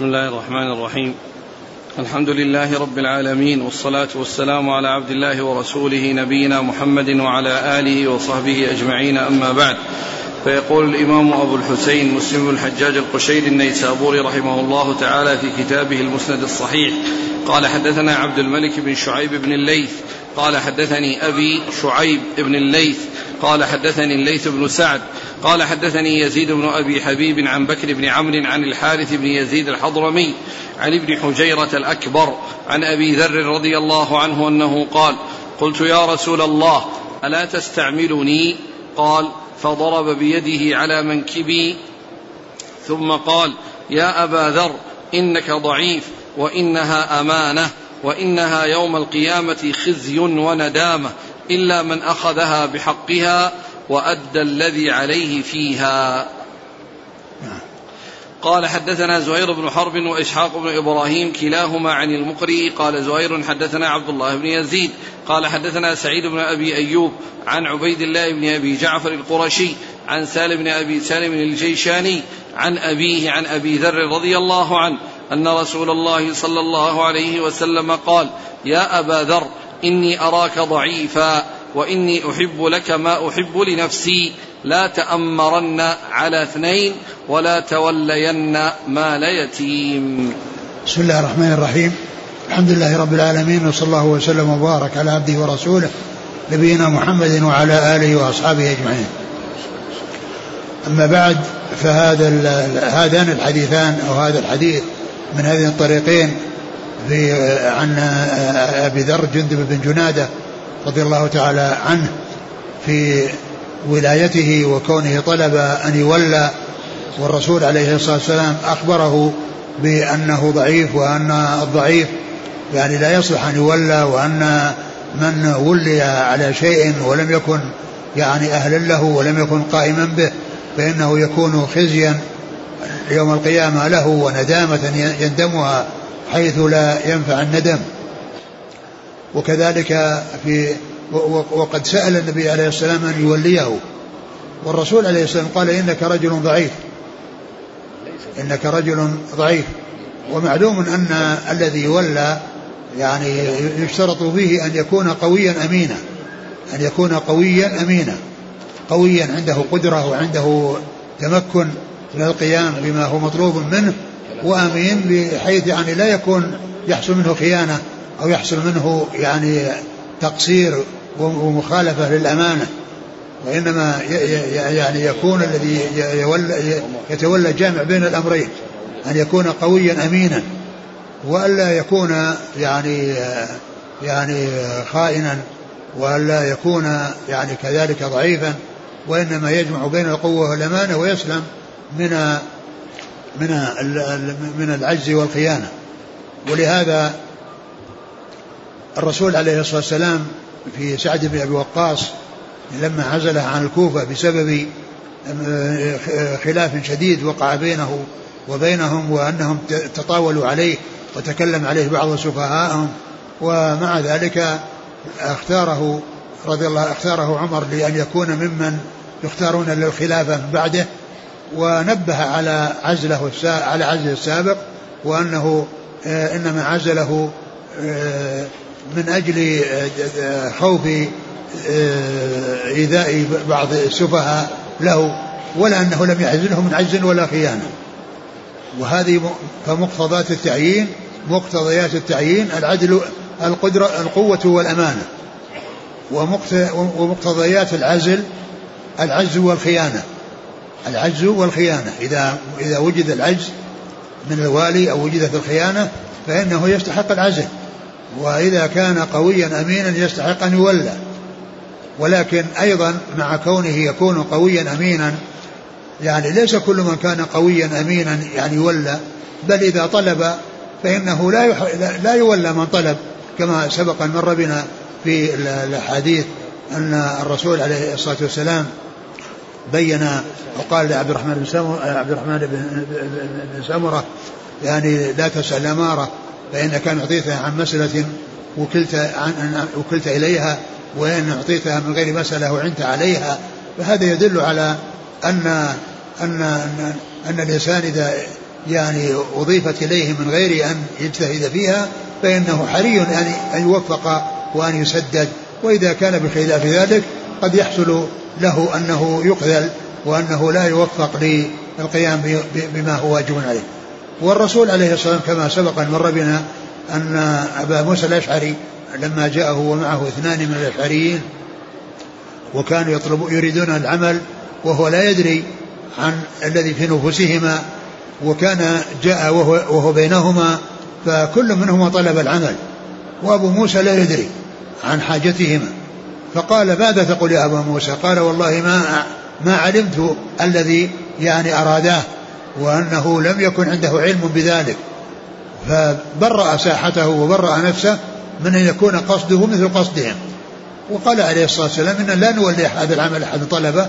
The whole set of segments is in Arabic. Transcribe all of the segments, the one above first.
بسم الله الرحمن الرحيم. الحمد لله رب العالمين والصلاة والسلام على عبد الله ورسوله نبينا محمد وعلى آله وصحبه أجمعين. أما بعد فيقول الإمام أبو الحسين مسلم الحجاج القشيري النيسابوري رحمه الله تعالى في كتابه المسند الصحيح. قال حدثنا عبد الملك بن شعيب بن الليث قال حدثني أبي شعيب بن الليث قال حدثني الليث بن سعد قال حدثني يزيد بن أبي حبيب عن بكر بن عمرو عن الحارث بن يزيد الحضرمي عن ابن حجيرة الأكبر عن أبي ذر رضي الله عنه أنه قال قلت يا رسول الله ألا تستعملني؟ قال فضرب بيده على منكبي ثم قال يا أبا ذر إنك ضعيف وإنها أمانة. وإنها يوم القيامة خزي وندامة إلا من أخذها بحقها وأدى الذي عليه فيها. قال حدثنا زهير بن حرب وإسحاق بن إبراهيم كلاهما عن المقري. قال زهير حدثنا عبد الله بن يزيد. قال حدثنا سعيد بن أبي أيوب عن عبيد الله بن أبي جعفر القرشي عن سالم بن أبي سالم الجيشاني عن أبيه عن أبي ذر رضي الله عنه أن رسول الله صلى الله عليه وسلم قال يا أبا ذر إني أراك ضعيفا وإني أحب لك ما أحب لنفسي. لا تأمرن على اثنين ولا تولين مال يتيم. بسم الله الرحمن الرحيم. الحمد لله رب العالمين وصلى الله وسلم وبارك على عبده ورسوله نبينا محمد وعلى آله وأصحابه أجمعين. أما بعد فهذا هذان الحديثان أو هذا الحديث من هذين الطريقين في عن أبي ذر جندب بن جنادة رضي الله تعالى عنه في ولايته وكونه طلب أن يولى والرسول عليه الصلاة والسلام أخبره بأنه ضعيف وأن الضعيف يعني لا يصلح أن يولى وأن من ولي على شيء ولم يكن يعني أهلا له ولم يكن قائما به فإنه يكون خزيا يوم القيامة له وندامة يندمها حيث لا ينفع الندم. وكذلك في وقد سأل النبي عليه السلام أن يوليه. والرسول عليه السلام قال إنك رجل ضعيف. إنك رجل ضعيف. ومعلوم أن الذي يولى يعني يشترط فيه أن يكون قويا أمينا. أن يكون قويا أمينا. قويا عنده قدرة وعنده تمكن. من القيام بما هو مطلوب منه وأمين بحيث يعني لا يكون يحصل منه خيانة أو يحصل منه يعني تقصير ومخالفة للأمانة وإنما يعني يكون الذي يتولى جامع بين الأمرين أن يكون قويا أمينا وألا يكون يعني يعني خائنا وألا يكون يعني كذلك ضعيفا وإنما يجمع بين القوة والأمانة ويسلم. من من من العجز والخيانة. ولهذا الرسول عليه الصلاة والسلام في سعد بن أبي وقاص لما عزله عن الكوفة بسبب خلاف شديد وقع بينه وبينهم وأنهم تطاولوا عليه وتكلم عليه بعض سفهاءهم ومع ذلك اختاره رضي الله اختاره عمر لأن يكون ممن يختارون للخلافة من بعده. ونبه على عزله على عزله السابق وأنه إنما عزله من أجل خوف إيذاء بعض السفهاء له ولا أنه لم يعزله من عجز ولا خيانة. وهذه فمقتضيات التعيين مقتضيات التعيين العدل القدرة القوة والأمانة. ومقتضيات العزل العجز والخيانة. العجز والخيانة. إذا إذا وجد العجز من الوالي أو وجدت الخيانة فإنه يستحق العزل وإذا كان قويا أمينا يستحق أن يولى. ولكن أيضا مع كونه يكون قويا أمينا يعني ليس كل من كان قويا أمينا يعني يولى بل إذا طلب فإنه لا لا يولى من طلب كما سبق أن مر بنا في الأحاديث أن الرسول عليه الصلاة والسلام بين وقال لعبد الرحمن بن سمرة عبد الرحمن بن سمرة يعني لا تسأل أمارة فإنك أن أعطيتها عن مسألة وكلت عن وكلت إليها وإن أعطيتها من غير مسألة وعنت عليها فهذا يدل على أن أن أن, أن الإنسان إذا يعني أضيفت إليه من غير أن يجتهد فيها فإنه حري أن أن يوفق وأن يسدد وإذا كان بخلاف ذلك قد يحصل له أنه يقذل وأنه لا يوفق للقيام بما هو واجب عليه. والرسول عليه الصلاة والسلام كما سبق أن مر بنا أن أبا موسى الأشعري لما جاءه ومعه اثنان من الأشعريين وكانوا يطلبون يريدون العمل وهو لا يدري عن الذي في نفوسهما وكان جاء وهو, وهو بينهما فكل منهما طلب العمل. وأبو موسى لا يدري عن حاجتهما. فقال ماذا تقول يا أبا موسى؟ قال والله ما ما علمت الذي يعني أراداه وأنه لم يكن عنده علم بذلك. فبرأ ساحته وبرأ نفسه من أن يكون قصده مثل قصدهم. وقال عليه الصلاة والسلام إن لا نولي هذا العمل أحد طلبه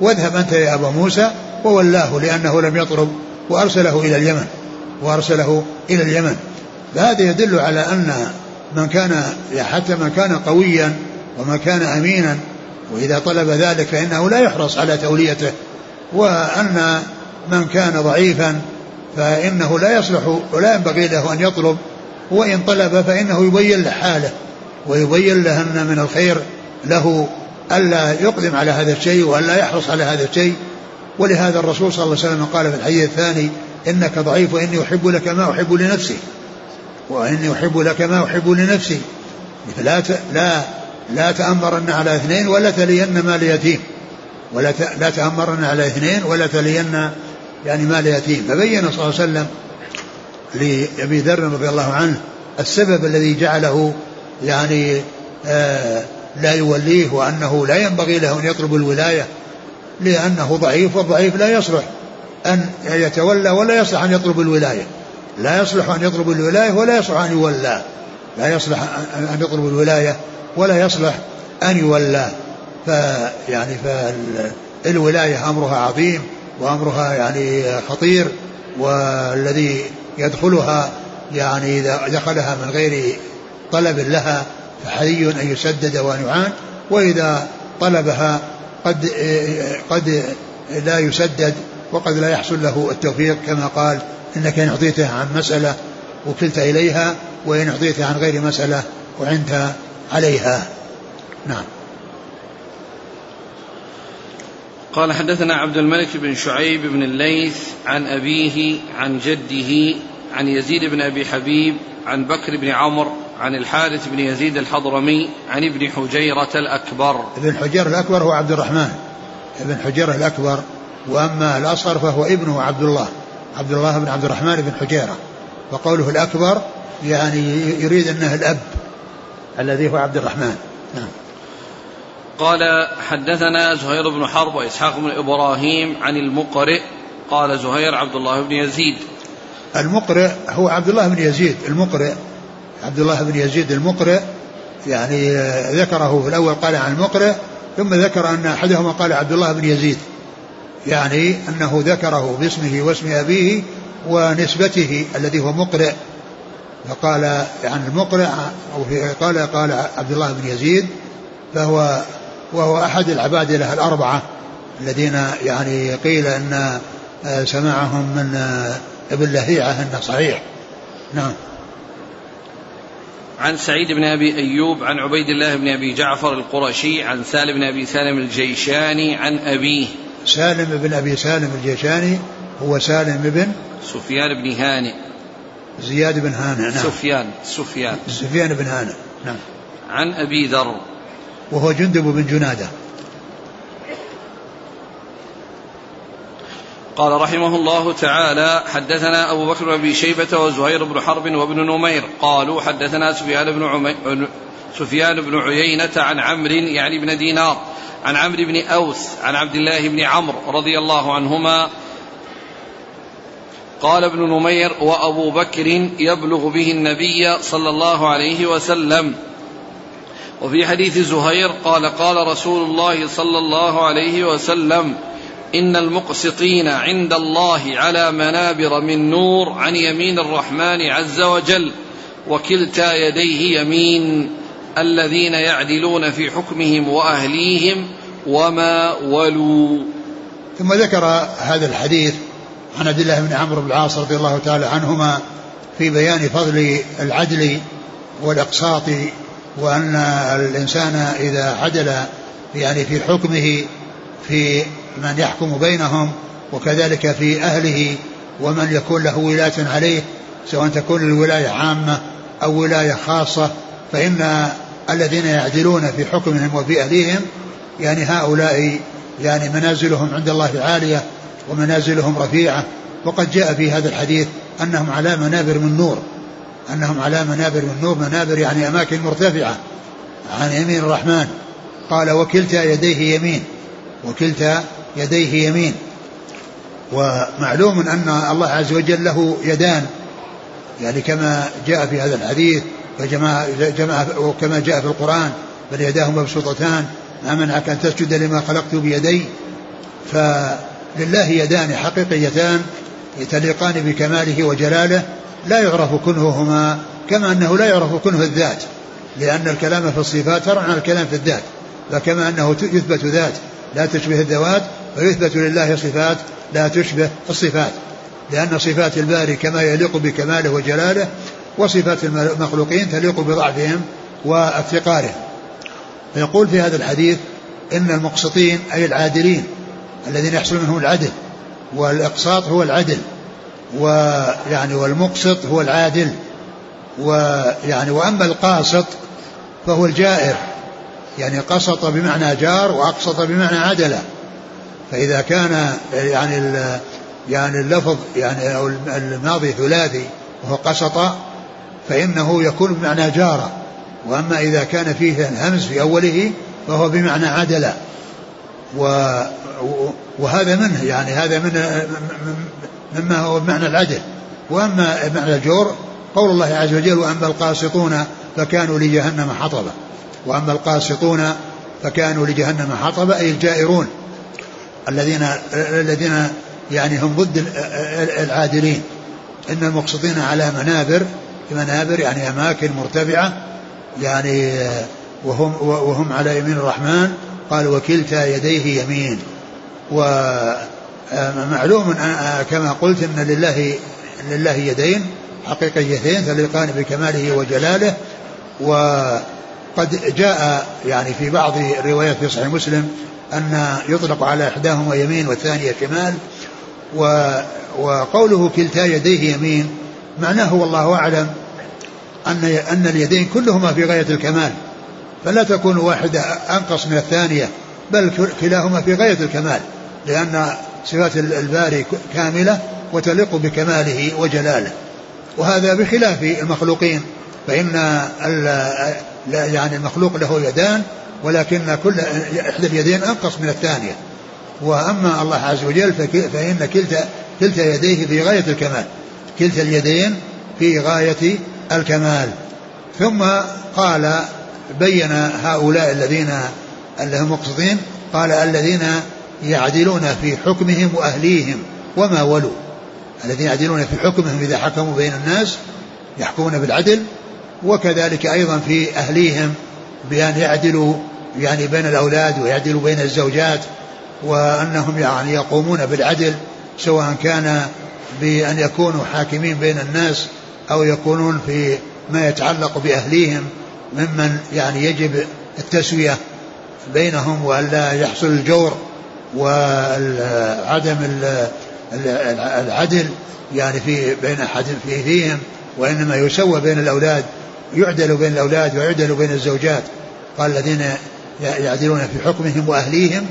واذهب أنت يا أبا موسى وولاه لأنه لم يطلب وأرسله إلى اليمن وأرسله إلى اليمن. فهذا يدل على أن من كان حتى من كان قويا ومن كان أمينا وإذا طلب ذلك فإنه لا يحرص على توليته. وأن من كان ضعيفا فإنه لا يصلح ولا ينبغي له أن يطلب وإن طلب فإنه يبين له حاله ويبين له أن من الخير له ألا يقدم على هذا الشيء وألا يحرص على هذا الشيء. ولهذا الرسول صلى الله عليه وسلم قال في الحديث الثاني إنك ضعيف وإني أحب لك ما أحب لنفسي وإني أحب لك ما أحب لنفسي. لا لا لا تأمرن على اثنين ولا تلين مال يتيم ولا لا تأمرن على اثنين ولا تلين يعني مال يتيم فبين صلى الله عليه وسلم لأبي ذر رضي الله عنه السبب الذي جعله يعني آه لا يوليه وأنه لا ينبغي له أن يطلب الولاية لأنه ضعيف والضعيف لا يصلح أن يتولى ولا يصلح أن يطلب الولاية. لا يصلح أن يطلب الولاية ولا يصلح أن يولى. لا يصلح أن يطلب الولاية ولا يصلح أن يولى. فيعني فالولاية أمرها عظيم وأمرها يعني خطير والذي يدخلها يعني إذا دخلها من غير طلب لها فحري أن يسدد وأن يعان. وإذا طلبها قد قد لا يسدد وقد لا يحصل له التوفيق كما قال إنك إن أعطيته عن مسألة وكلت إليها وإن أعطيته عن غير مسألة وعنت عليها. نعم. قال حدثنا عبد الملك بن شعيب بن الليث عن أبيه عن جده عن يزيد بن أبي حبيب عن بكر بن عمرو عن الحارث بن يزيد الحضرمي عن ابن حجيرة الأكبر. ابن حجيرة الأكبر هو عبد الرحمن. ابن حجيرة الأكبر. وأما الأصغر فهو ابنه عبد الله. عبد الله بن عبد الرحمن بن حجيرة. وقوله الأكبر يعني يريد أنه الأب. الذي هو عبد الرحمن. نعم. قال حدثنا زهير بن حرب وإسحاق بن إبراهيم عن المقرئ. قال زهير عبد الله بن يزيد. المقرئ هو عبد الله بن يزيد. المقرئ عبد الله بن يزيد المقرئ يعني ذكره في الأول قال عن المقرئ ثم ذكر أن أحدهما قال عبد الله بن يزيد. يعني أنه ذكره باسمه واسم أبيه ونسبته الذي هو مقرئ. فقال عن يعني المقرئ أو في قال قال عبد الله بن يزيد فهو وهو أحد العبادلة الأربعة الذين يعني قيل أن سماعهم من ابن لهيعة أنه صحيح. نعم. عن سعيد بن أبي أيوب عن عبيد الله بن أبي جعفر القرشي عن سالم بن أبي سالم الجيشاني عن أبيه. سالم بن أبي سالم الجيشاني هو سالم بن سفيان بن هانئ. زياد بن هانئ نعم. سفيان سفيان. سفيان بن هانئ نعم. عن أبي ذر. وهو جندب بن جنادة. قال رحمه الله تعالى حدثنا أبو بكر بن أبي شيبة وزهير بن حرب وابن نمير قالوا حدثنا سفيان بن عمي سفيان بن عيينة عن عمرو يعني بن دينار عن عمرو بن أوس عن عبد الله بن عمرو رضي الله عنهما قال ابن نمير وأبو بكر يبلغ به النبي صلى الله عليه وسلم. وفي حديث زهير قال قال رسول الله صلى الله عليه وسلم إن المقسطين عند الله على منابر من نور عن يمين الرحمن عز وجل وكلتا يديه يمين الذين يعدلون في حكمهم وأهليهم وما ولوا. ثم ذكر هذا الحديث عن عبد الله بن عمرو بن العاص رضي الله تعالى عنهما في بيان فضل العدل والإقساط وأن الإنسان إذا عدل يعني في حكمه في من يحكم بينهم وكذلك في أهله ومن يكون له ولاية عليه سواء تكون الولاية عامة أو ولاية خاصة فإن الذين يعدلون في حكمهم وفي أهليهم يعني هؤلاء يعني منازلهم عند الله عالية ومنازلهم رفيعة. وقد جاء في هذا الحديث أنهم على منابر من نور. أنهم على منابر من نور. منابر يعني أماكن مرتفعة. عن يمين الرحمن. قال وكلتا يديه يمين. وكلتا يديه يمين. ومعلوم أن الله عز وجل له يدان. يعني كما جاء في هذا الحديث فجماعة جماعة وكما جاء في القرآن بل يداه مبسوطتان ما منعك أن تسجد لما خلقت بيدي؟ فلله يدان حقيقيتان يتليقان بكماله وجلاله لا يعرف كنههما كما أنه لا يعرف كنه الذات لأن الكلام في الصفات فرع عن الكلام في الذات فكما أنه يثبت ذات لا تشبه الذوات فيثبت لله صفات لا تشبه الصفات لأن صفات الباري كما يليق بكماله وجلاله وصفات المخلوقين تليق بضعفهم وافتقارهم. فيقول في هذا الحديث إن المقسطين أي العادلين الذين يحصل منهم العدل والإقساط هو العدل ويعني والمقسط هو العادل ويعني وأما القاسط فهو الجائر يعني قسط بمعنى جار وأقسط بمعنى عدل. فإذا كان يعني يعني اللفظ يعني أو الماضي ثلاثي وهو قسط فإنه يكون بمعنى جار. وأما إذا كان فيه الهمز في أوله فهو بمعنى عدل. و وهذا منه يعني هذا من مما هو بمعنى العدل. وأما معنى الجور قول الله عز وجل وأما القاسطون فكانوا لجهنم حطبا وأما القاسطون فكانوا لجهنم حطبا أي الجائرون الذين الذين يعني هم ضد العادلين. إن المقسطين على منابر منابر يعني أماكن مرتفعة يعني وهم وهم على يمين الرحمن. قال وكلتا يديه يمين. ومعلوم كما قلت إن لله لله يدين حقيقيتين تليقان بكماله وجلاله. وقد جاء يعني في بعض الروايات في صحيح مسلم أن يطلق على إحداهما يمين والثانية شمال. وقوله كلتا يديه يمين معناه والله أعلم أن أن اليدين كلهما في غاية الكمال. فلا تكون واحدة أنقص من الثانية. بل كلاهما في غاية الكمال لأن صفات الباري كاملة وتليق بكماله وجلاله. وهذا بخلاف المخلوقين فإن يعني المخلوق له يدان ولكن كل إحدى اليدين أنقص من الثانية. وأما الله عز وجل فإن كلتا كلتا يديه في غاية الكمال كلتا اليدين في غاية الكمال. ثم قال بين هؤلاء الذين هم مقصدين؟ قال الذين يعدلون في حكمهم وأهليهم وما ولوا. الذين يعدلون في حكمهم إذا حكموا بين الناس يحكمون بالعدل وكذلك أيضا في أهليهم بأن يعدلوا يعني بين الأولاد ويعدلوا بين الزوجات وأنهم يعني يقومون بالعدل سواء كان بأن يكونوا حاكمين بين الناس أو يكونون في ما يتعلق بأهليهم ممن يعني يجب التسوية. بينهم وألا يحصل الجور وعدم العدل يعني في بين أحد في فيهم وإنما يسوى بين الأولاد يعدل بين الأولاد ويعدل بين الزوجات. قال الذين يعدلون في حكمهم وأهليهم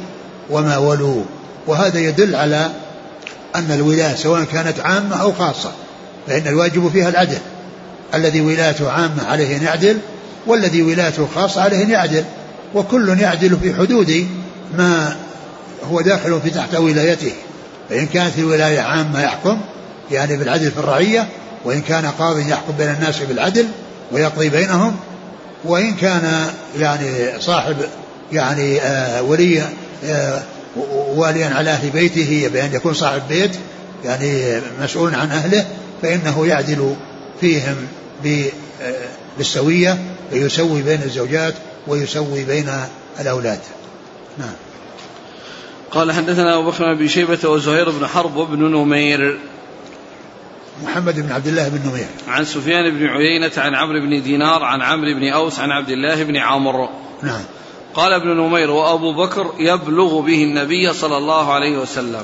وما ولوا. وهذا يدل على أن الولاية سواء كانت عامة أو خاصة فإن الواجب فيها العدل. الذي ولايته عامة عليه أن يعدل والذي ولايته خاصة عليه أن يعدل. وكل يعدل في حدود ما هو داخل في تحت ولايته. فإن كانت الولاية عامة يحكم يعني بالعدل في الرعية وإن كان قاضي يحكم بين الناس بالعدل ويقضي بينهم وإن كان يعني صاحب يعني آه ولي آه واليا على أهل بيته بأن يكون صاحب بيت يعني مسؤول عن أهله فإنه يعدل فيهم آه، بالسوية ويسوي بين الزوجات ويسوي بين الأولاد. نعم. قال حدثنا أبو بكر بن شيبة وزهير بن حرب وابن نمير. محمد بن عبد الله بن نمير. عن سفيان بن عيينة عن عمرو بن دينار عن عمرو بن أوس عن عبد الله بن عمرو. نعم. قال ابن نمير وأبو بكر يبلغ به النبي صلى الله عليه وسلم.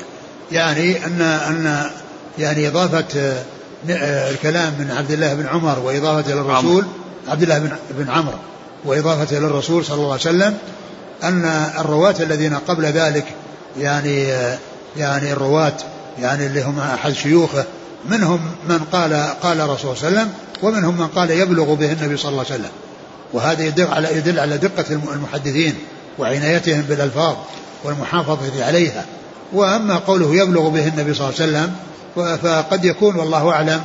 يعني أن أن يعني إضافة آه، الكلام من عبد الله بن عمر وإضافة إلى الرسول عبد الله بن بن عمرو. وإضافة إلى الرسول صلى الله عليه وسلم أن الرواة الذين قبل ذلك يعني يعني الرواة يعني اللي هم أحد شيوخه منهم من قال قال الرسول صلى الله عليه وسلم ومنهم من قال يبلغ به النبي صلى الله عليه وسلم. وهذا يدل على يدل على دقة المحدثين وعنايتهم بالألفاظ والمحافظة عليها. وأما قوله يبلغ به النبي صلى الله عليه وسلم فقد يكون والله أعلم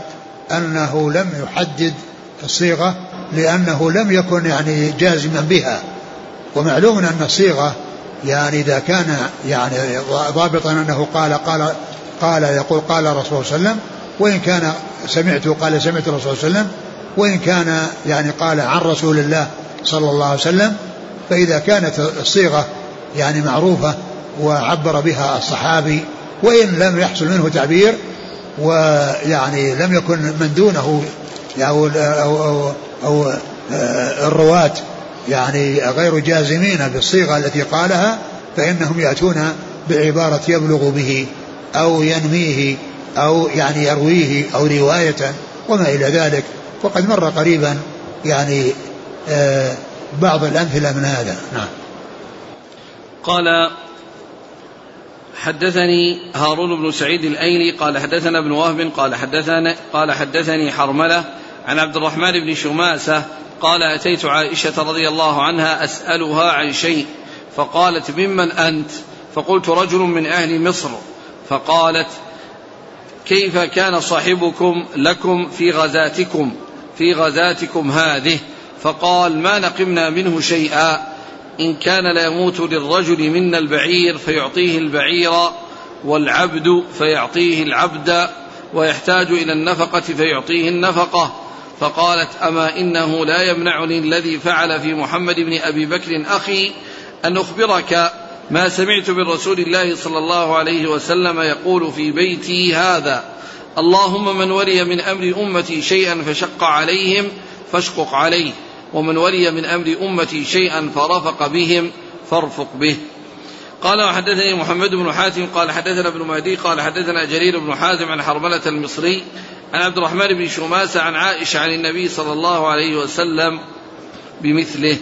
أنه لم يحدد الصيغة لأنه لم يكن يعني جازما بها. ومعلوم أن الصيغة يعني إذا كان يعني ضابطا أنه قال قال قال يقول قال الرسول صلى الله عليه وسلم وإن كان سمعت قال سمعت الرسول صلى الله عليه وسلم وإن كان يعني قال عن رسول الله صلى الله عليه وسلم فإذا كانت الصيغة يعني معروفة وعبر بها الصحابي وإن لم يحصل منه تعبير ويعني لم يكن من دونه أو, أو, أو, أو آه، الرواة يعني غير جازمين بالصيغة التي قالها فإنهم يأتون بعبارة يبلغ به أو ينميه أو يعني يرويه أو رواية وما إلى ذلك. وقد مر قريبا يعني آه بعض الأمثلة من هذا. نعم. قال حدثني هارون بن سعيد الأيلي قال حدثنا ابن وهب قال حدثنا قال حدثني حرملة عن عبد الرحمن بن شماسة قال أتيت عائشة رضي الله عنها أسألها عن شيء فقالت ممن أنت؟ فقلت رجل من أهل مصر. فقالت كيف كان صاحبكم لكم في غزاتكم في غزاتكم هذه؟ فقال ما نقمنا منه شيئا إن كان ليموت للرجل منا البعير فيعطيه البعير والعبد فيعطيه العبد ويحتاج إلى النفقة فيعطيه النفقة. فقالت أما إنه لا يمنعني الذي فعل في محمد بن أبي بكر أخي أن أخبرك ما سمعت من رسول الله صلى الله عليه وسلم يقول في بيتي هذا. اللهم من ولي من أمر أمتي شيئا فشق عليهم فاشقق عليه ومن ولي من أمر أمتي شيئا فرفق بهم فارفق به. قال وحدثني محمد بن حاتم قال حدثنا ابن مهدي قال حدثنا جرير بن حازم عن حرملة المصري عن عبد الرحمن بن شماسة عن عائشة عن النبي صلى الله عليه وسلم بمثله.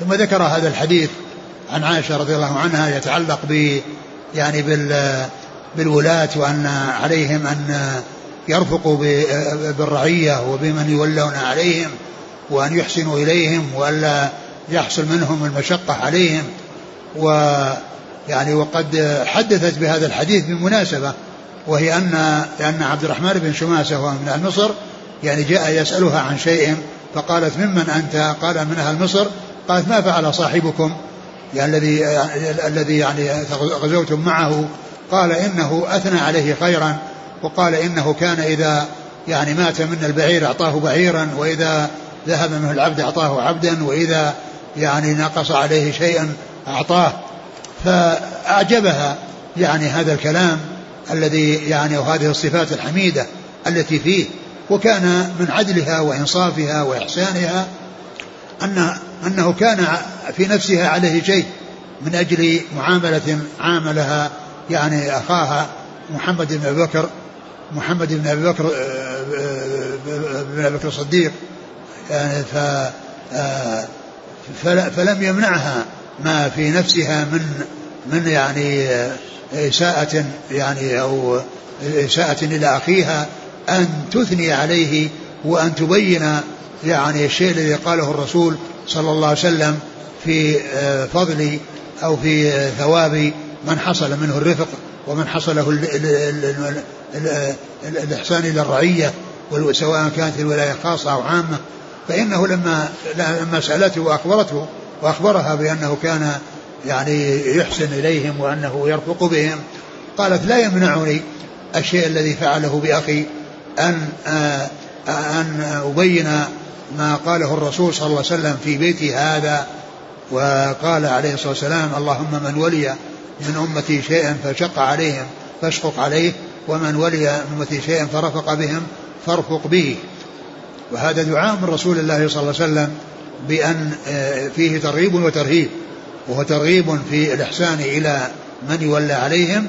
ثم ذكر هذا الحديث عن عائشة رضي الله عنها يتعلق ب يعني بال بالولاة وأن عليهم أن يرفقوا بالرعية وبمن يولون عليهم وأن يحسنوا إليهم وألا يحصل منهم المشقة عليهم. و يعني وقد حدثت بهذا الحديث بمناسبة وهي أن أن عبد الرحمن بن شماسة وهو من أهل مصر يعني جاء يسألها عن شيء فقالت ممن أنت؟ قال من أهل مصر. قالت ما فعل صاحبكم؟ يعني الذي الذي يعني غزوتم معه؟ قال إنه أثنى عليه خيرا وقال إنه كان إذا يعني مات من البعير أعطاه بعيرا وإذا ذهب منه العبد أعطاه عبدا وإذا يعني نقص عليه شيئا أعطاه. فأعجبها يعني هذا الكلام. الذي يعني وهذه الصفات الحميدة التي فيه وكان من عدلها وإنصافها وإحسانها ان أنه كان في نفسها عليه شيء من أجل معاملة عاملها يعني أخاها محمد بن أبي بكر محمد بن أبي بكر بن أبي بكر الصديق. يعني ف فلم يمنعها ما في نفسها من من يعني إساءة يعني أو إساءة إلى أخيها أن تثني عليه وأن تبين يعني الشيء الذي قاله الرسول صلى الله عليه وسلم في فضل أو في ثواب من حصل منه الرفق ومن حصله الإحسان إلى الرعية سواء كانت الولاية خاصة أو عامة. فإنه لما لما سألته وأخبرته وأخبرها بأنه كان يعني يحسن إليهم وأنه يرفق بهم. قالت لا يمنعني الشيء الذي فعله بأخي أن آه، أن أبين ما قاله الرسول صلى الله عليه وسلم في بيتي هذا. وقال عليه الصلاة والسلام اللهم من ولي من أمتي شيئا فشق عليهم فاشقق عليه ومن ولي من أمتي شيئا فرفق بهم فارفق به. وهذا دعاء من رسول الله صلى الله عليه وسلم بأن آه، فيه ترغيب وترهيب. وهو ترغيب في الإحسان إلى من يولى عليهم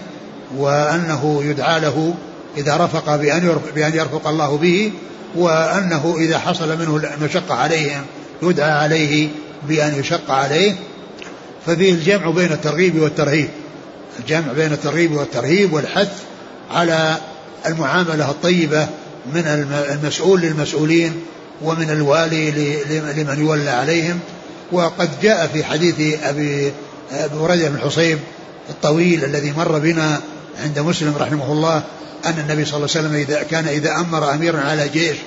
وأنه يدعى له إذا رفق بأن بأن يرفق الله به وأنه إذا حصل منه المشقة عليهم يدعى عليه بأن يشق عليه. ففيه الجمع بين الترغيب والترهيب. الجمع بين الترغيب والترهيب والحث على المعاملة الطيبة من المسؤول للمسؤولين ومن الوالي لمن يولى عليهم. وقد جاء في حديث أبي هريرة بن الحصيب الطويل الذي مر بنا عند مسلم رحمه الله أن النبي صلى الله عليه وسلم إذا كان إذا أمر أميرا على جيش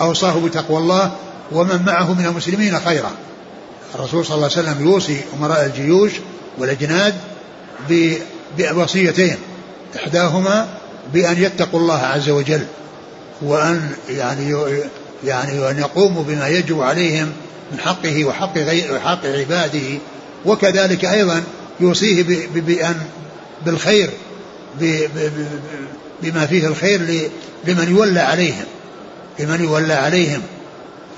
أوصاه بتقوى الله ومن معه من المسلمين خيرا. الرسول صلى الله عليه وسلم يوصي أمراء الجيوش والأجناد بوصيتين إحداهما بأن يتقوا الله عز وجل وأن يعني يعني أن يقوموا بما يجب عليهم من حقه وحق غير وحق عباده. وكذلك أيضا يوصيه بأن بالخير بما فيه الخير لمن يولى عليهم لمن يولى عليهم.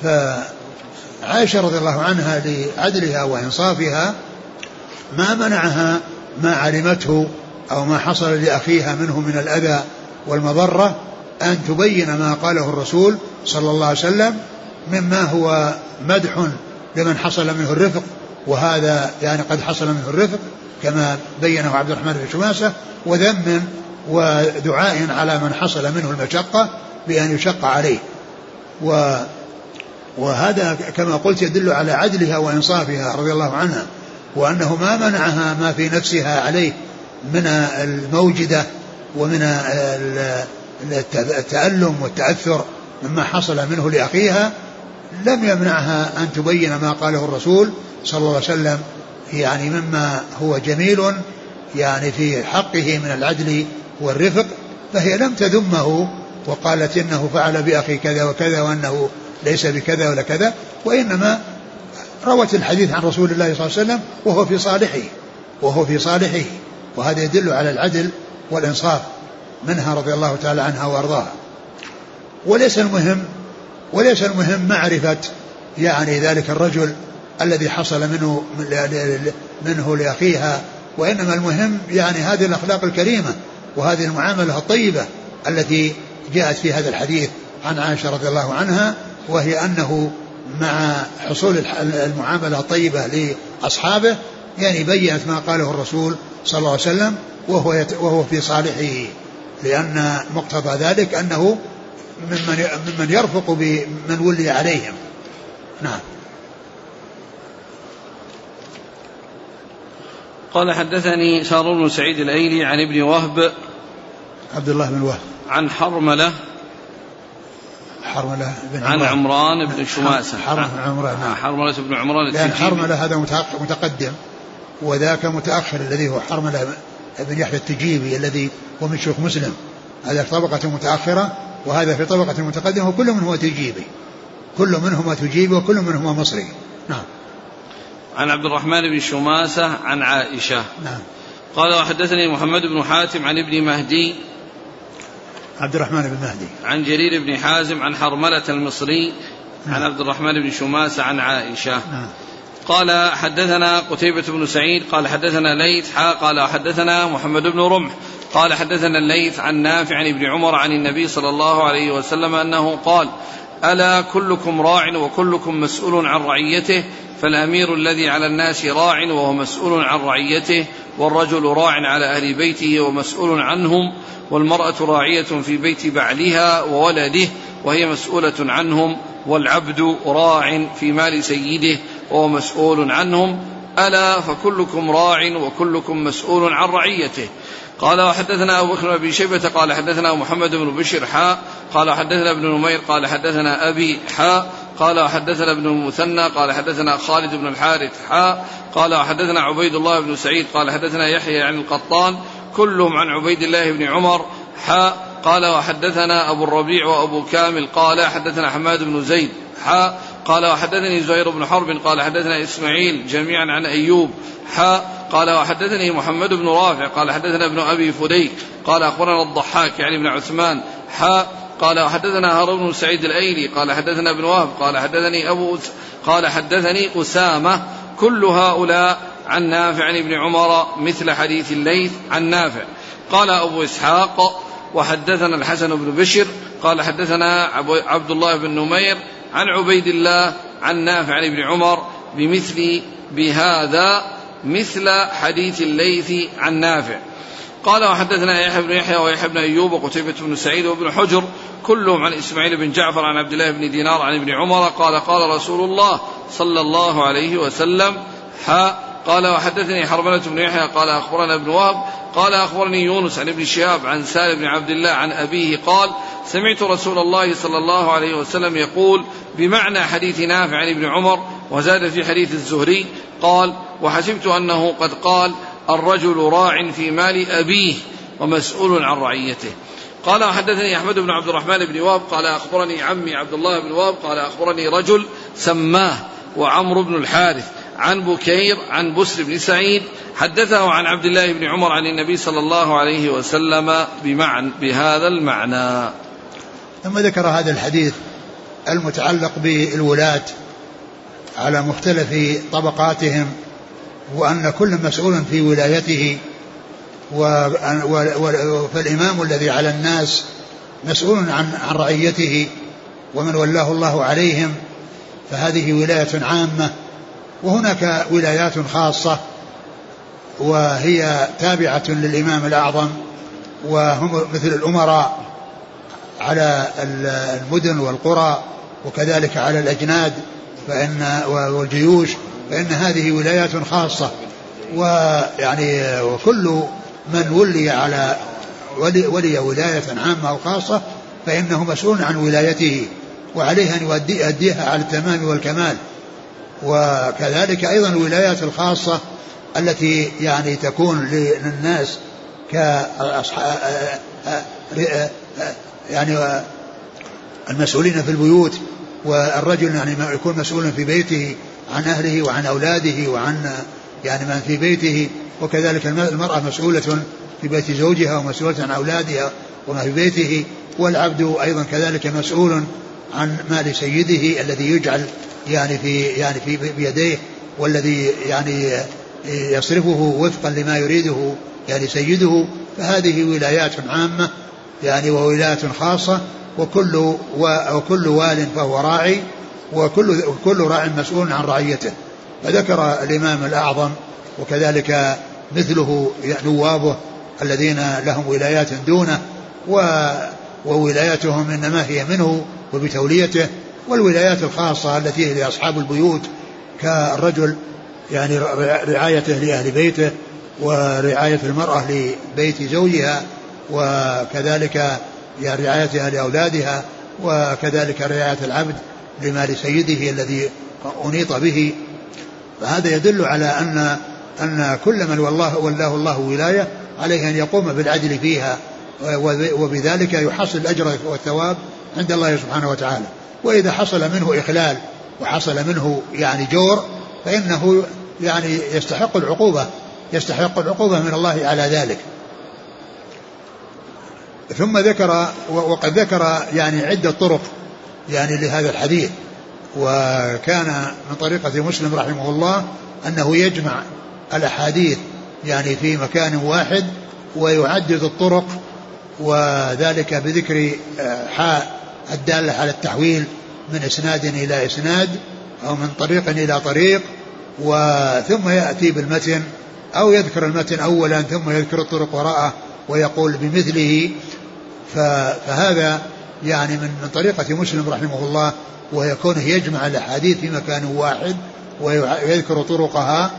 فعائشة رضي الله عنها لعدلها وإنصافها ما منعها ما علمته أو ما حصل لأخيها منه من الأذى والمضرة أن تبين ما قاله الرسول صلى الله عليه وسلم مما هو مدح لمن حصل منه الرفق وهذا يعني قد حصل منه الرفق كما بينه عبد الرحمن بن شماسة وذم ودعاء على من حصل منه المشقة بأن يشق عليه. و وهذا كما قلت يدل على عدلها وإنصافها رضي الله عنها وأنه ما منعها ما في نفسها عليه من الموجدة ومن التألم والتأثر مما حصل منه لأخيها لم يمنعها أن تبين ما قاله الرسول صلى الله عليه وسلم يعني مما هو جميل يعني في حقه من العدل والرفق فهي لم تذمه وقالت إنه فعل بأخي كذا وكذا وأنه ليس بكذا ولا كذا وإنما روت الحديث عن رسول الله صلى الله عليه وسلم وهو في صالحه وهو في صالحه وهذا يدل على العدل والإنصاف منها رضي الله تعالى عنها وأرضاها. وليس المهم وليس المهم معرفة يعني ذلك الرجل الذي حصل منه منه لأخيها وإنما المهم يعني هذه الأخلاق الكريمة وهذه المعاملة الطيبة التي جاءت في هذا الحديث عن عائشة رضي الله عنها وهي أنه مع حصول المعاملة الطيبة لأصحابه يعني بينت ما قاله الرسول صلى الله عليه وسلم وهو وهو في صالحه لأن مقتضى ذلك أنه ممن ممن يرفق بمن ولي عليهم. نعم. قال حدثني شار بن سعيد الأيلي عن ابن وهب عبد الله بن وهب. عن حرملة حرملة بن عن عمران. بن شماسة. بن عمران. نعم حرملة بن عمران لأن حرملة هذا متقدم وذاك متأخر الذي هو حرملة بن يحيى التجيبي الذي هو من شيوخ مسلم. هذا في طبقة متأخرة وهذا في طبقة متقدمة وكل منهما تجيبي. كل منهما تجيبي وكل منهما مصري. نعم. عن عبد الرحمن بن شماسة عن عائشة. نعم. قال وحدثني محمد بن حاتم عن ابن مهدي. عبد الرحمن بن مهدي. عن جرير بن حازم عن حرملة المصري. نعم. عن عبد الرحمن بن شماسة عن عائشة. نعم. قال حدثنا قتيبة بن سعيد. قال حدثنا ليث. قال حدثنا محمد بن رمح. قال حدثنا الليث عن نافع عن ابن عمر عن النبي صلى الله عليه وسلم أنه قال ألا كلكم راع وكلكم مسؤول عن رعيته فالأمير الذي على الناس راع وهو مسؤول عن رعيته والرجل راع على أهل بيته ومسؤول عنهم والمرأة راعية في بيت بعلها وولده وهي مسؤولة عنهم والعبد راع في مال سيده وهو مسؤول عنهم ألا فكلكم راع وكلكم مسؤول عن رعيته. قال وحدثنا أبو بكر بن شيبة قال حدثنا محمد بن بشر حاء قال حدثنا ابن نمير قال حدثنا أبي حاء قال وحدثنا ابن المثنى قال حدثنا خالد بن الحارث حاء قال وحدثنا عبيد الله بن سعيد قال حدثنا يحيى عن القطان كلهم عن عبيد الله بن عمر حاء قال وحدثنا أبو الربيع وأبو كامل قال حدثنا حماد بن زيد حاء قال وحدثني زهير بن حرب قال حدثنا إسماعيل جميعا عن أيوب حاء قال وحدثني محمد بن رافع قال حدثنا ابن أبي فديك قال أخبرنا الضحاك يعني ابن عثمان حاء قال وحدثنا هارون بن سعيد الأيلي قال حدثنا ابن وهب قال حدثني أبو قال حدثني أسامة كل هؤلاء عن نافع عن ابن عمر مثل حديث الليث عن نافع قال أبو إسحاق وحدثنا الحسن بن بشر قال حدثنا عبد الله بن نمير عن عبيد الله عن نافع عن ابن عمر بمثل بهذا مثل حديث الليث عن نافع. قال وحدثنا يحيى بن يحيى ويحيى بن أيوب وقتيبة بن سعيد وابن حجر كلهم عن إسماعيل بن جعفر عن عبد الله بن دينار عن ابن عمر قال قال رسول الله صلى الله عليه وسلم ها قال وحدثني حرملة بن يحيى قال أخبرنا ابن وهب قال أخبرني يونس عن ابن شهاب عن سالم بن عبد الله عن أبيه قال سمعت رسول الله صلى الله عليه وسلم يقول بمعنى حديث نافع عن ابن عمر وزاد في حديث الزهري قال وحسبت أنه قد قال الرجل راع في مال أبيه ومسؤول عن رعيته قال حدثني أحمد بن عبد الرحمن بن واب قال أخبرني عمي عبد الله بن واب قال أخبرني رجل سماه وعمرو بن الحارث عن بكير عن بسر بن سعيد حدثه عن عبد الله بن عمر عن النبي صلى الله عليه وسلم بمعنى بهذا المعنى. ثم ذكر هذا الحديث المتعلق بالولاة على مختلف طبقاتهم وأن كل مسؤول في ولايته فالإمام الذي على الناس مسؤول عن عن رعيته ومن ولاه الله عليهم فهذه ولاية عامة. وهناك ولايات خاصة وهي تابعة للإمام الأعظم وهم مثل الأمراء على المدن والقرى وكذلك على الأجناد فإن والجيوش فإن هذه ولايات خاصة. ويعني وكل من ولي على ولي, ولي ولاية عامة أو خاصة فإنه مسؤول عن ولايته وعليه أن يؤديها على التمام والكمال. وكذلك أيضا الولايات الخاصة التي يعني تكون للناس يعني المسؤولين في البيوت والرجل يعني يكون مسؤولا في بيته عن أهله وعن أولاده وعن يعني من في بيته وكذلك المرأة مسؤولة في بيت زوجها ومسؤولة عن أولادها وما في بيته والعبد أيضا كذلك مسؤول عن مال سيده الذي يجعل يعني في يعني في بيديه والذي يعني يصرفه وفقا لما يريده يعني سيده فهذه ولايات عامة يعني وولايات خاصة وكل وكل وال فهو راعي وكل كل راع مسؤول عن رعيته. فذكر الإمام الأعظم وكذلك مثله نوابه الذين لهم ولايات دونه وولايتهم إنما هي منه وبتوليته والولايات الخاصة التي هي لأصحاب البيوت كالرجل يعني رعايته لأهل بيته ورعاية المرأة لبيت زوجها وكذلك يعني رعايتها لأولادها وكذلك رعاية العبد لمال سيده الذي أنيط به. فهذا يدل على أن أن كل من والله ولاه الله ولاية عليه أن يقوم بالعدل فيها وبذلك يحصل الأجر والثواب عند الله سبحانه وتعالى. وإذا حصل منه إخلال وحصل منه يعني جور فإنه يعني يستحق العقوبة يستحق العقوبة من الله على ذلك. ثم ذكر وقد ذكر يعني عدة طرق يعني لهذا الحديث. وكان من طريقة مسلم رحمه الله أنه يجمع الأحاديث يعني في مكان واحد ويعدد الطرق وذلك بذكر آه، حاء الدالة على التحويل من إسناد إلى إسناد أو من طريق إلى طريق وثم يأتي بالمتن أو يذكر المتن أولا ثم يذكر الطرق وراءه ويقول بمثله. فهذا يعني من من طريقة مسلم رحمه الله وهي كونه يجمع الأحاديث في مكان واحد ويذكر طرقها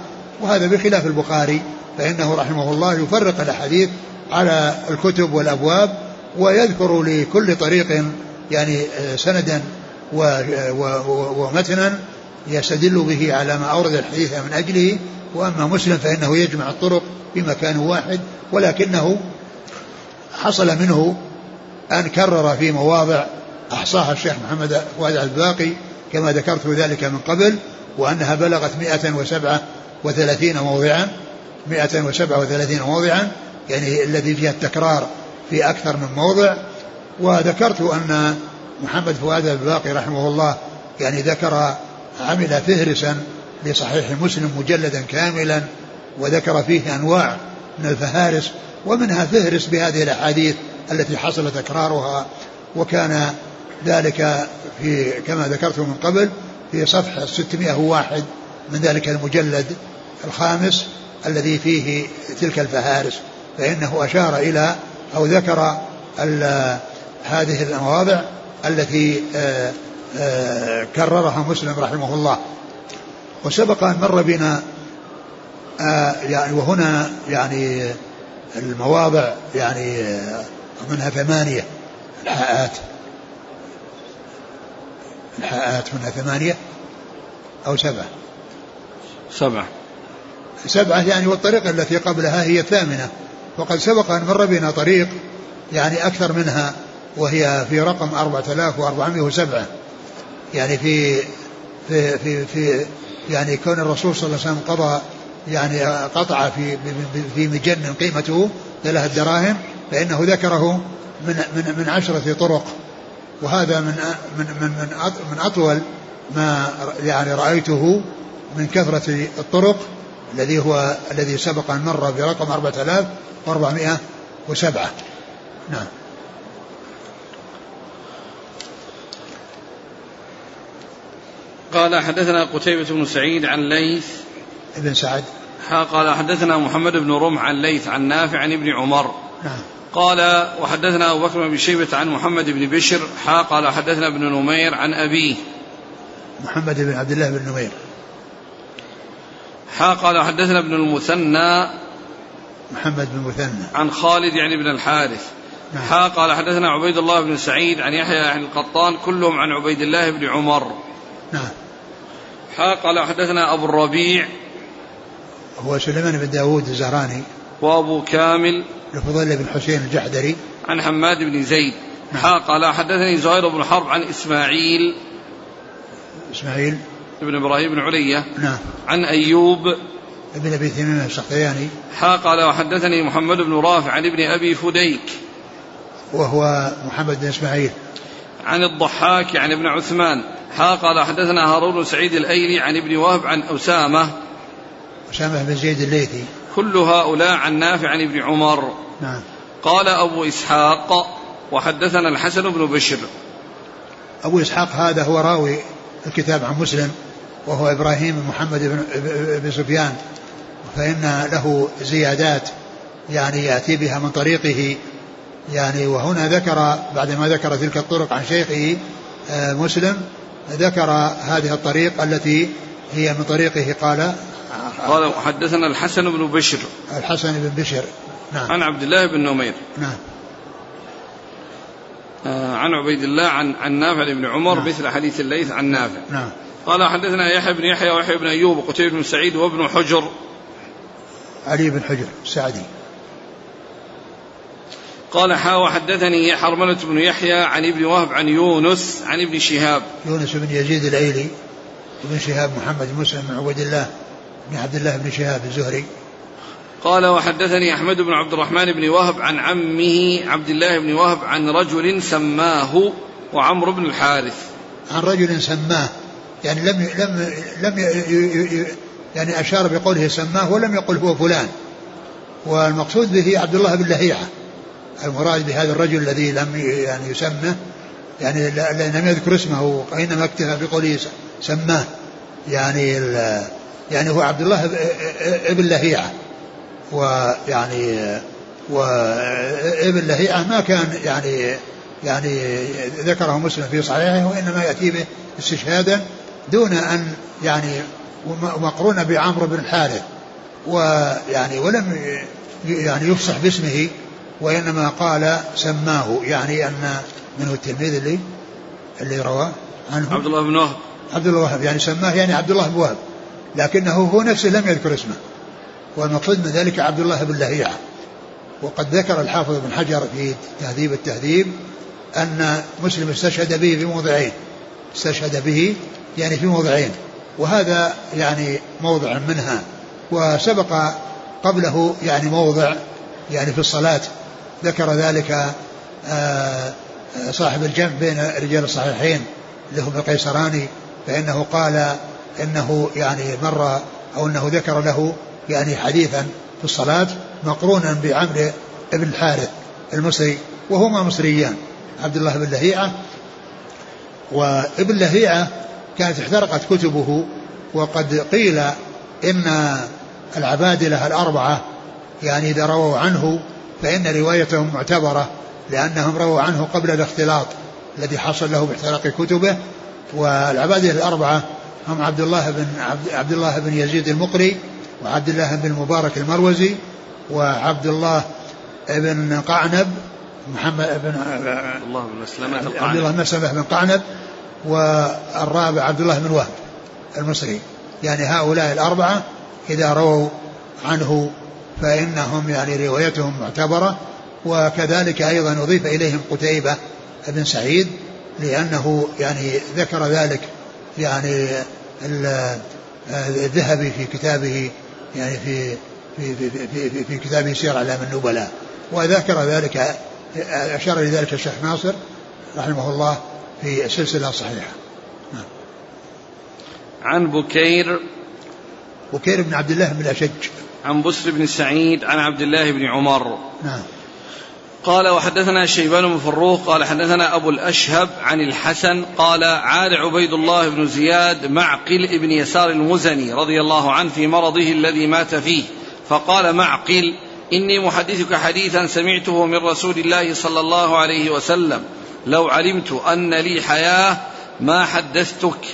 وهذا بخلاف البخاري فإنه رحمه الله يفرق الأحاديث على الكتب والأبواب ويذكر لكل طريق يعني سندا ومتنا يستدل به على ما أورد الحديث من أجله وأما مسلم فإنه يجمع الطرق في مكان واحد ولكنه حصل منه أن كرر في مواضع أحصاها الشيخ محمد فؤاد الباقي كما ذكرت ذلك من قبل وأنها بلغت 137 موضعا 137 موضعا يعني الذي فيها التكرار في أكثر من موضع وذكرت أن محمد فؤاد الباقي رحمه الله يعني ذكر عمل فهرسا لصحيح مسلم مجلدا كاملا وذكر فيه أنواع من الفهارس ومنها فهرس بهذه الأحاديث التي حصل تكرارها وكان ذلك في كما ذكرت من قبل في صفحة 601 من ذلك المجلد الخامس الذي فيه تلك الفهارس. فإنه أشار إلى أو ذكر هذه المواضع التي آه، آه، كررها مسلم رحمه الله. وسبق أن مر بنا آه، يعني وهنا يعني المواضع يعني منها ثمانية الحاءات. الحاءات منها ثمانية أو سبعة. سبعة. سبعة يعني والطريقة التي قبلها هي الثامنة. وقد سبق أن مر بنا طريق يعني أكثر منها وهي في رقم 4407 يعني في في في, في يعني كون الرسول صلى الله عليه وسلم قضى يعني قطع في في مجن قيمته ثلاث دراهم فإنه ذكره من من من عشرة طرق. وهذا من من من من أطول ما يعني رأيته من كثرة الطرق الذي هو الذي سبق أن مر برقم 4407 نعم. قال حدثنا قتيبة بن سعيد عن ليث ابن سعد. قال حدثنا محمد بن رمح عن ليث عن نافع عن ابن عمر. نعم. قال وحدثنا أبو بكر بن شيبة عن محمد بن بشر. حا قال حدثنا ابن نمير عن أبيه. محمد بن عبد الله بن نمير. حا قال حدثنا ابن المثنى محمد بن مثنى عن خالد يعني بن الحارث. نعم. حا قال حدثنا عبيد الله بن سعيد عن يحيى عن القطان كلهم عن عبيد الله بن عمر. نعم. حا قال حدثنا أبو الربيع هو سليمان بن داود الزهراني وأبو كامل الفضيل بن حسين الجحدري عن حماد بن زيد. نعم. حا قال حدثني زهير بن حرب عن إسماعيل إسماعيل ابن إبراهيم بن علية نعم. عن أيوب ابن أبي تميم السختياني حا قال وحدثني محمد بن رافع عن ابن أبي فديك وهو محمد بن إسماعيل. عن الضحاك عن ابن عثمان. حا قال حدثنا هارون بن سعيد الأيلي عن ابن وهب عن أسامة. أسامة بن زيد الليثي. كل هؤلاء عن نافع عن ابن عمر. نعم. قال أبو إسحاق وحدثنا الحسن بن بشر. أبو إسحاق هذا هو راوي الكتاب عن مسلم وهو إبراهيم بن محمد بن سفيان. فإن له زيادات يعني يأتي بها من طريقه. يعني وهنا ذكر بعدما ذكر تلك الطرق عن شيخه مسلم ذكر هذه الطريق التي هي من طريقه قال قال حدثنا الحسن بن بشر. الحسن بن بشر. نعم. عن عبد الله بن نمير. نعم. آه عن عبيد الله عن عن نافع بن عمر نعم. مثل حديث الليث عن نافع. نعم. قال حدثنا يحيى بن يحيى ويحيى بن أيوب وقتيبة بن سعيد وابن حجر. علي بن حجر السعدي. قال حا وحدثني حرملة بن يحيى عن ابن وهب عن يونس عن ابن شهاب. يونس بن يزيد الايلي ابن شهاب محمد مسلم بن عبد الله بن عبد الله بن شهاب الزهري. قال وحدثني أحمد بن عبد الرحمن بن وهب عن عمه عبد الله بن وهب عن رجل سماه وعمرو بن الحارث. عن رجل سماه يعني لم لم لم يعني أشار بقوله سماه ولم يقل هو فلان. والمقصود به عبد الله بن لهيعة. المراد بهذا الرجل الذي لم يعني يسمى يعني لم يذكر اسمه وإنما اكتفى بقوله سماه. يعني يعني هو عبد الله ابن لهيعه ويعني وابن لهيعه ما كان يعني يعني ذكره مسلم في صحيحه وإنما يأتي به استشهادا دون أن يعني مقرون بعمرو بن الحارث. ويعني ولم يعني يفصح باسمه. وإنما قال سماه يعني أن من هو التلميذ اللي اللي روى عنه. عبد الله بن وهب. عبد الله وهب يعني سماه يعني عبد الله بن وهب لكنه هو نفسه لم يذكر اسمه. والمقصود من ذلك عبد الله بن لهيعة. وقد ذكر الحافظ بن حجر في تهذيب التهذيب أن مسلم استشهد به في موضعين. استشهد به يعني في موضعين. وهذا يعني موضع منها. وسبق قبله يعني موضع يعني في الصلاة ذكر ذلك آه، صاحب الجمع بين رجال الصحيحين اللي هو القيسراني فإنه قال إنه يعني مر أو أنه ذكر له يعني حديثا في الصلاة مقرونا بعمرو بن الحارث المصري وهما مصريان عبد الله بن لهيعة. وابن لهيعة كانت احترقت كتبه وقد قيل إن العبادلة الأربعة يعني إذا رووا عنه فإن روايتهم معتبرة لأنهم رووا عنه قبل الاختلاط الذي حصل له باحتراق كتبه والعبادلة الأربعة هم عبد الله بن عبد الله بن يزيد المقري وعبد الله بن المبارك المروزي وعبد الله بن قعنب محمد بن الله بن مسلمة القعنب. عبد الله بن مسلمة بن قعنب والرابع عبد الله بن وهب المصري. يعني هؤلاء الأربعة إذا رووا عنه فإنهم يعني روايتهم معتبرة وكذلك أيضا أضيف إليهم قتيبة بن سعيد لأنه يعني ذكر ذلك يعني الذهبي في كتابه يعني في في في في, في, في كتابه سير أعلام النبلاء. وذكر ذلك أشار لذلك الشيخ ناصر رحمه الله في السلسلة الصحيحة نعم. عن بكير بكير بن عبد الله بن الأشج. عن بسر بن سعيد عن عبد الله بن عمر. نعم. قال وحدثنا شيبان بن فروخ قال حدثنا أبو الأشهب عن الحسن قال عاد عبيد الله بن زياد معقل بن يسار المزني رضي الله عنه في مرضه الذي مات فيه. فقال معقل إني محدثك حديثا سمعته من رسول الله صلى الله عليه وسلم. لو علمت أن لي حياة ما حدثتك.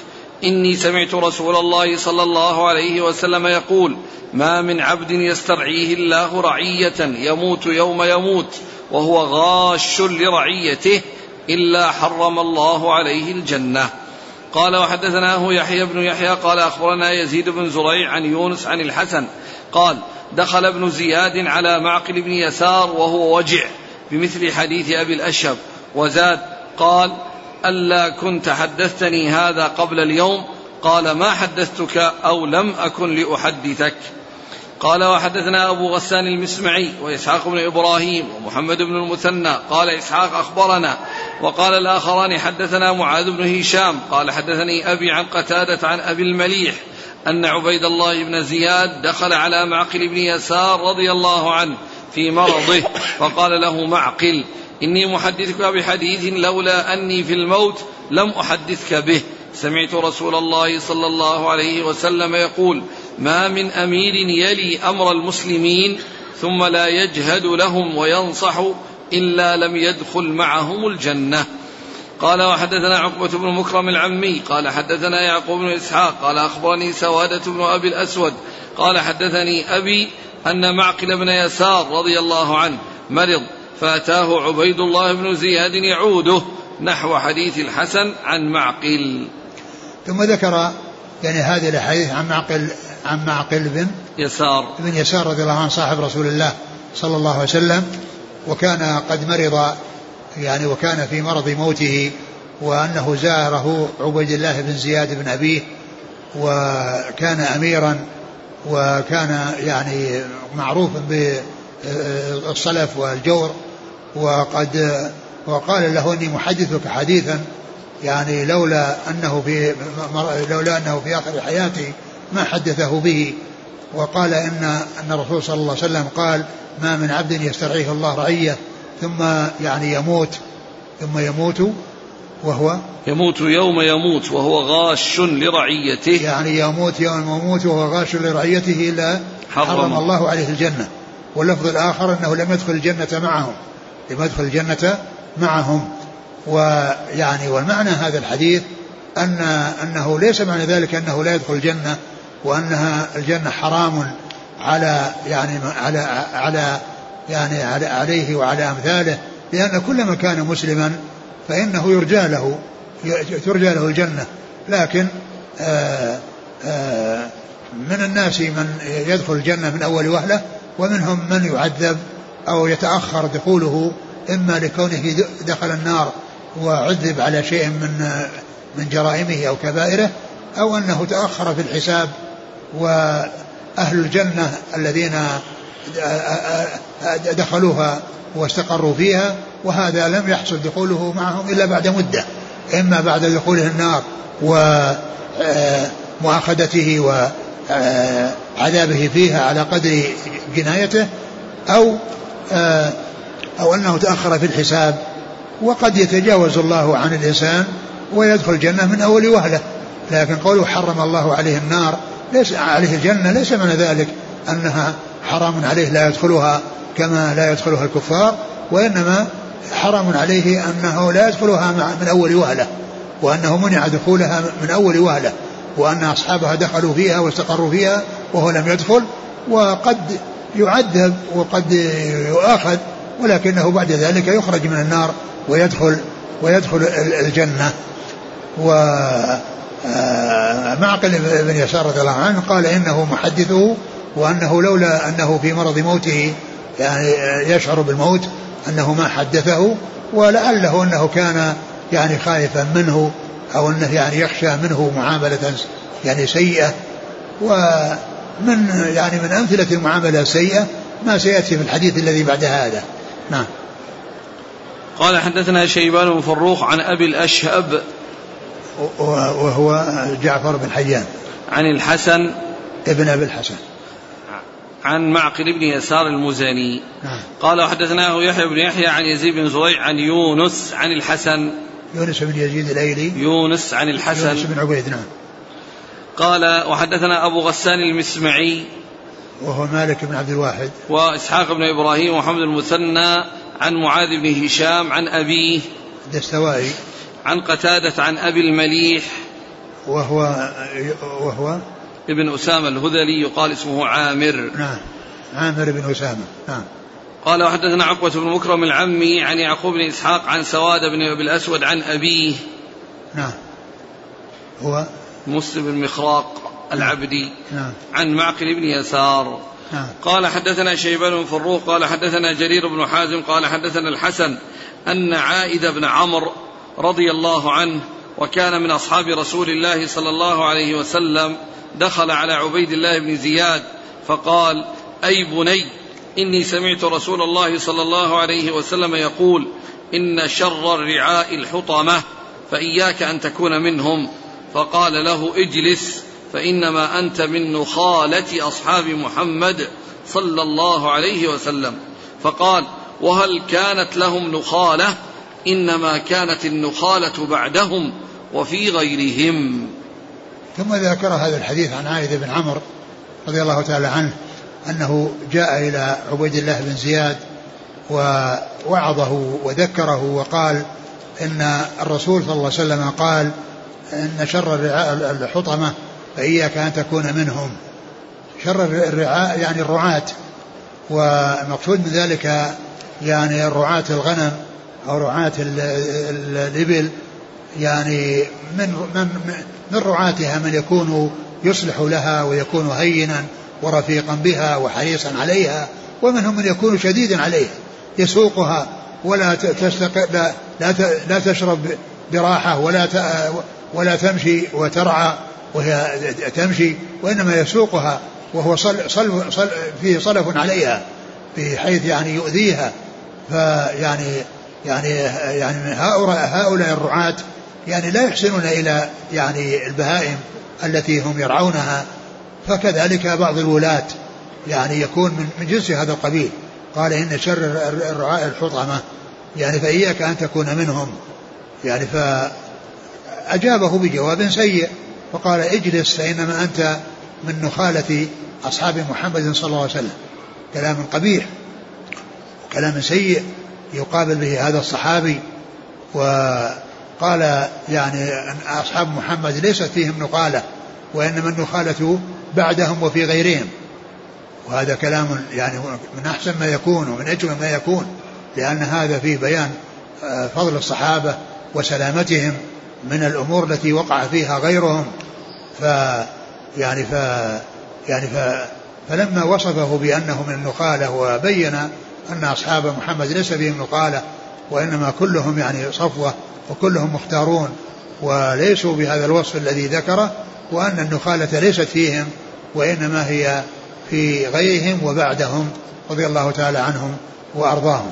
إني سمعت رسول الله صلى الله عليه وسلم يقول ما من عبد يسترعيه الله رعية يموت يوم يموت وهو غاش لرعيته إلا حرم الله عليه الجنة. قال وحدثناه يحيى بن يحيى قال أخبرنا يزيد بن زريع عن يونس عن الحسن قال دخل ابن زياد على معقل بن يسار وهو وجع بمثل حديث أبي الأشهب وزاد قال ألا كنت حدثتني هذا قبل اليوم؟ قال ما حدثتك أو لم أكن لأحدثك. قال وحدثنا أبو غسان المسمعي وإسحاق بن إبراهيم ومحمد بن المثنى. قال إسحاق أخبرنا. وقال الآخران حدثنا معاذ بن هشام. قال حدثني أبي عن قتادة عن أبي المليح أن عبيد الله بن زياد دخل على معقل بن يسار رضي الله عنه في مرضه. فقال له معقل إني محدثك بحديث لولا أني في الموت لم أحدثك به. سمعت رسول الله صلى الله عليه وسلم يقول ما من أمير يلي أمر المسلمين ثم لا يجهد لهم وينصح إلا لم يدخل معهم الجنة. قال وحدثنا عقبة بن مكرم العمي. قال حدثنا يعقوب بن إسحاق. قال أخبرني سوادة بن أبي الأسود. قال حدثني أبي أن معقل بن يسار رضي الله عنه مرض. فأتاه عبيد الله بن زياد يعوده نحو حديث الحسن عن معقل. ثم ذكر يعني هذه الأحاديث عن معقل عن معقل بن يسار. بن يسار رضي الله عنه صاحب رسول الله صلى الله عليه وسلم وكان قد مرض يعني وكان في مرض موته وأنه زاره عبيد الله بن زياد بن أبيه وكان أميرا وكان يعني معروف بالصلف والجور وقد وقال له إني محدثك حديثا يعني لولا أنه في لولا أنه في آخر حياتي ما حدثه به. وقال إن أن الرسول صلى الله عليه وسلم قال ما من عبد يسترعيه الله رعية ثم يعني يموت ثم يموت وهو يموت يوم يموت وهو غاش لرعيته. يعني يموت يوم يموت وهو غاش لرعيته إلا حرم, حرم الله عليه الجنة. واللفظ الآخر أنه لم يدخل الجنة معهم. لم يدخل الجنة معهم. ويعني والمعنى هذا الحديث أن أنه ليس معنى ذلك أنه لا يدخل الجنة وأنها الجنة حرام على يعني على على يعني على عليه وعلى أمثاله. لأن كل من كان مسلما فإنه يرجى له ترجى له الجنة. لكن آآ آآ من الناس من يدخل الجنة من أول وهلة؟ ومنهم من يعذب أو يتأخر دخوله إما لكونه دخل النار وعذب على شيء من من جرائمه أو كبائره أو أنه تأخر في الحساب وأهل الجنة الذين دخلوها واستقروا فيها وهذا لم يحصل دخوله معهم إلا بعد مدة إما بعد دخوله النار ومؤاخذته وعذابه فيها على قدر جنايته أو أو أنه تأخر في الحساب وقد يتجاوز الله عن الإنسان ويدخل الجنة من أول وهلة. لكن قوله حرم الله عليه النار ليس عليه الجنة ليس من ذلك أنها حرام عليه لا يدخلها كما لا يدخلها الكفار وإنما حرام عليه أنه لا يدخلها من أول وهلة وأنه منع دخولها من أول وهلة. وأن أصحابها دخلوا فيها واستقروا فيها وهو لم يدخل وقد يعذب وقد يؤاخذ ولكنه بعد ذلك يخرج من النار ويدخل ويدخل الجنة. و آه، معقل بن يسار رضي الله عنه قال إنه محدثه وأنه لولا أنه في مرض موته يعني يشعر بالموت أنه ما حدثه ولعله إنه كان يعني خائفا منه أو أنه يعني يخشى منه معاملة يعني سيئة. ومن يعني من أمثلة المعاملة السيئة ما سيأتي في الحديث الذي بعد هذا. نعم. قال حدثنا شيبان بن فروخ عن أبي الأشهب. وهو جعفر بن حيان. عن الحسن. ابن أبي الحسن. عن معقل بن يسار المزني. نعم. قال حدثناه يحيى بن يحيى عن يزيد بن زريع عن يونس عن الحسن. يونس بن يزيد الأيلي. يونس عن الحسن. يونس بن عبيد نعم. قال وحدثنا أبو غسان المسمعي. وهو مالك بن عبد الواحد. وإسحاق بن إبراهيم وحمد المثنى عن معاذ بن هشام عن أبيه. الدستوائي. عن قتادة عن أبي المليح. وهو وهو؟ ابن أسامة الهذلي يقال اسمه عامر. نعم. عامر بن أسامة نعم. قال وحدثنا عقبة بن مكرم العمي عن يعقوب بن إسحاق عن سواد بن أبي الأسود عن أبيه. نعم. هو؟ مسلم بن مخراق العبدي. نعم. عن معقل بن يسار. نعم. قال حدثنا شيبان بن فروق قال حدثنا جرير بن حازم قال حدثنا الحسن أن عائد بن عمرو رضي الله عنه وكان من أصحاب رسول الله صلى الله عليه وسلم دخل على عبيد الله بن زياد فقال أي بني إني سمعت رسول الله صلى الله عليه وسلم يقول إن شر الرعاء الحطمة فإياك أن تكون منهم. فقال له اجلس فإنما أنت من نخالة أصحاب محمد صلى الله عليه وسلم. فقال وهل كانت لهم نخالة؟ إنما كانت النخالة بعدهم وفي غيرهم. ثم ذكر هذا الحديث عن عائد بن عمرو رضي الله تعالى عنه أنه جاء إلى عبيد الله بن زياد ووعظه وذكره وقال إن الرسول صلى الله عليه وسلم قال إن شر الحطمة فإياك أن تكون منهم. شر الرعاء يعني الرعاة والمقصود من ذلك يعني الرعاة الغنم أو رعاة الإبل يعني من من من رعاتها من يكون يصلح لها ويكون هينا. ورفيقا بها وحريصا عليها ومنهم من يكون شديدا عليها. يسوقها ولا تستق لا لا, لا تشرب براحة ولا ولا تمشي وترعى وهي تمشي وإنما يسوقها وهو صل صل صل فيه صلف عليها بحيث يعني يؤذيها. فيعني يعني يعني هؤلاء هؤلاء الرعاة يعني لا يحسنون إلى يعني البهائم التي هم يرعونها. فكذلك بعض الولاة يعني يكون من جنس هذا القبيل. قال إن شر الرعاء الحطمة. يعني فإياك أن تكون منهم. يعني فأجابه بجواب سيء. وقال اجلس فإنما أنت من نخالة أصحاب محمد صلى الله عليه وسلم. كلام قبيح كلام سيء يقابل به هذا الصحابي. وقال يعني أصحاب محمد ليست فيهم نقالة وإنما النخالة بعدهم وفي غيرهم. وهذا كلام يعني من أحسن ما يكون ومن أجمل ما يكون لأن هذا فيه بيان آه، فضل الصحابة وسلامتهم من الأمور التي وقع فيها غيرهم. ف يعني ف يعني ف فلما وصفه بأنه من النخالة وبين أن أصحاب محمد ليس فيهم نقالة وإنما كلهم يعني صفوة وكلهم مختارون وليسوا بهذا الوصف الذي ذكره وأن النخالة ليست فيهم وإنما هي في غيرهم وبعدهم رضي الله تعالى عنهم وأرضاهم.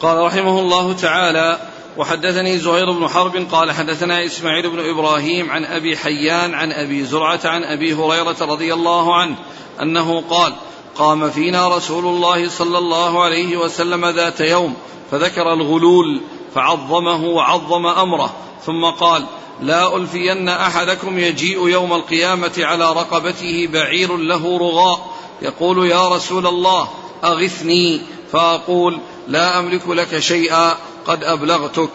قال رحمه الله تعالى وحدثني زهير بن حرب قال حدثنا إسماعيل بن إبراهيم عن أبي حيان عن أبي زرعة عن أبي هريرة رضي الله عنه أنه قال قام فينا رسول الله صلى الله عليه وسلم ذات يوم فذكر الغلول فعظمه وعظم أمره ثم قال لا ألفين أحدكم يجيء يوم القيامة على رقبته بعير له رغاء. يقول يا رسول الله أغثني. فأقول لا أملك لك شيئا قد أبلغتك.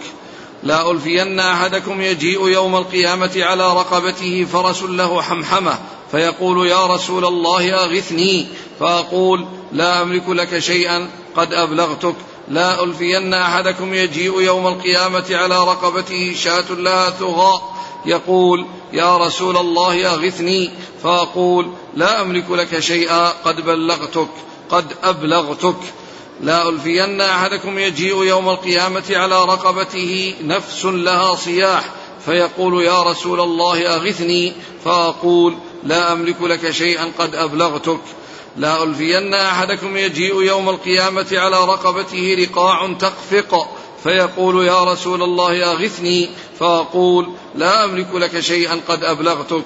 لا ألفين أحدكم يجيء يوم القيامة على رقبته فرس له حمحمة. فيقول يا رسول الله أغثني. فأقول لا أملك لك شيئا قد أبلغتك. لا ألفين أحدكم يجيء يوم القيامة على رقبته شاة لها ثغاء يقول يا رسول الله أغثني. فأقول لا أملك لك شيئا قد بلغتك قد أبلغتك. لا ألفين أحدكم يجيء يوم القيامة على رقبته نفس لها صياح فيقول يا رسول الله أغثني. فأقول لا أملك لك شيئا قد أبلغتك. لا ألفين أحدكم يجيء يوم القيامة على رقبته رقاع تخفق فيقول يا رسول الله أغثني فأقول لا أملك لك شيئا قد أبلغتك.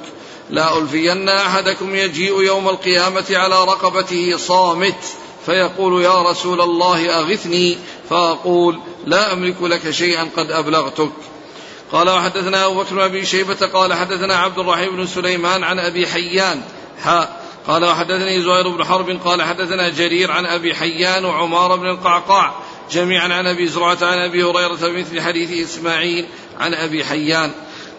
لا ألفين أحدكم يجيء يوم القيامة على رقبته صامت فيقول يا رسول الله أغثني فأقول لا أملك لك شيئا قد أبلغتك. قال وحدثنا أبو بكر بن أبي شيبة قال حدثنا عبد الرحيم بن سليمان عن أبي حيان حاء قال وحدثني زهير بن حرب قال حدثنا جرير عن أبي حيان وعمار بن القعقاع جميعا عن أبي زرعة عن أبي هريرة بمثل حديث إسماعيل عن أبي حيان.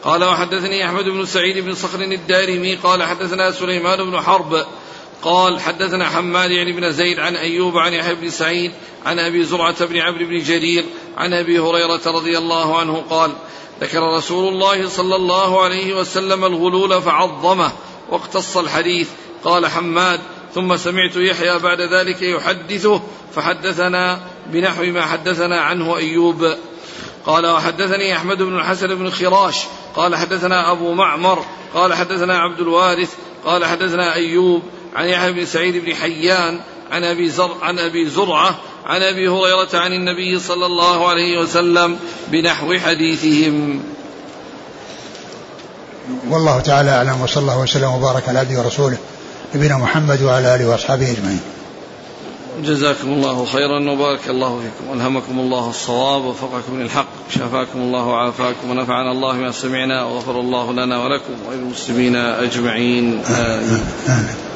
قال وحدثني أحمد بن سعيد بن صخر الدارمي قال حدثنا سليمان بن حرب قال حدثنا حماد يعني بن زيد عن أيوب عن يحيى بن سعيد عن أبي زرعة بن عمرو بن جرير عن أبي هريرة رضي الله عنه قال ذكر رسول الله صلى الله عليه وسلم الغلول فعظمه. واقتص الحديث قال حماد ثم سمعت يحيى بعد ذلك يحدثه فحدثنا بنحو ما حدثنا عنه أيوب. قال وحدثني أحمد بن الحسن بن خراش. قال حدثنا أبو معمر. قال حدثنا عبد الوارث. قال حدثنا أيوب عن يحيى بن سعيد بن حيان عن أبي زر عن أبي زرعة عن أبي هريرة عن النبي صلى الله عليه وسلم بنحو حديثهم. والله تعالى أعلم وصلى الله وسلم وبارك على عبده ورسوله. نبينا محمد وعلى آله وأصحابه أجمعين. جزاكم الله خيرا وبارك الله فيكم. ألهمكم الله الصواب ووفقكم للحق شفاكم الله وعافاكم ونفعنا الله ما سمعنا وغفر الله لنا ولكم وللمسلمين أجمعين. آمين, آمين.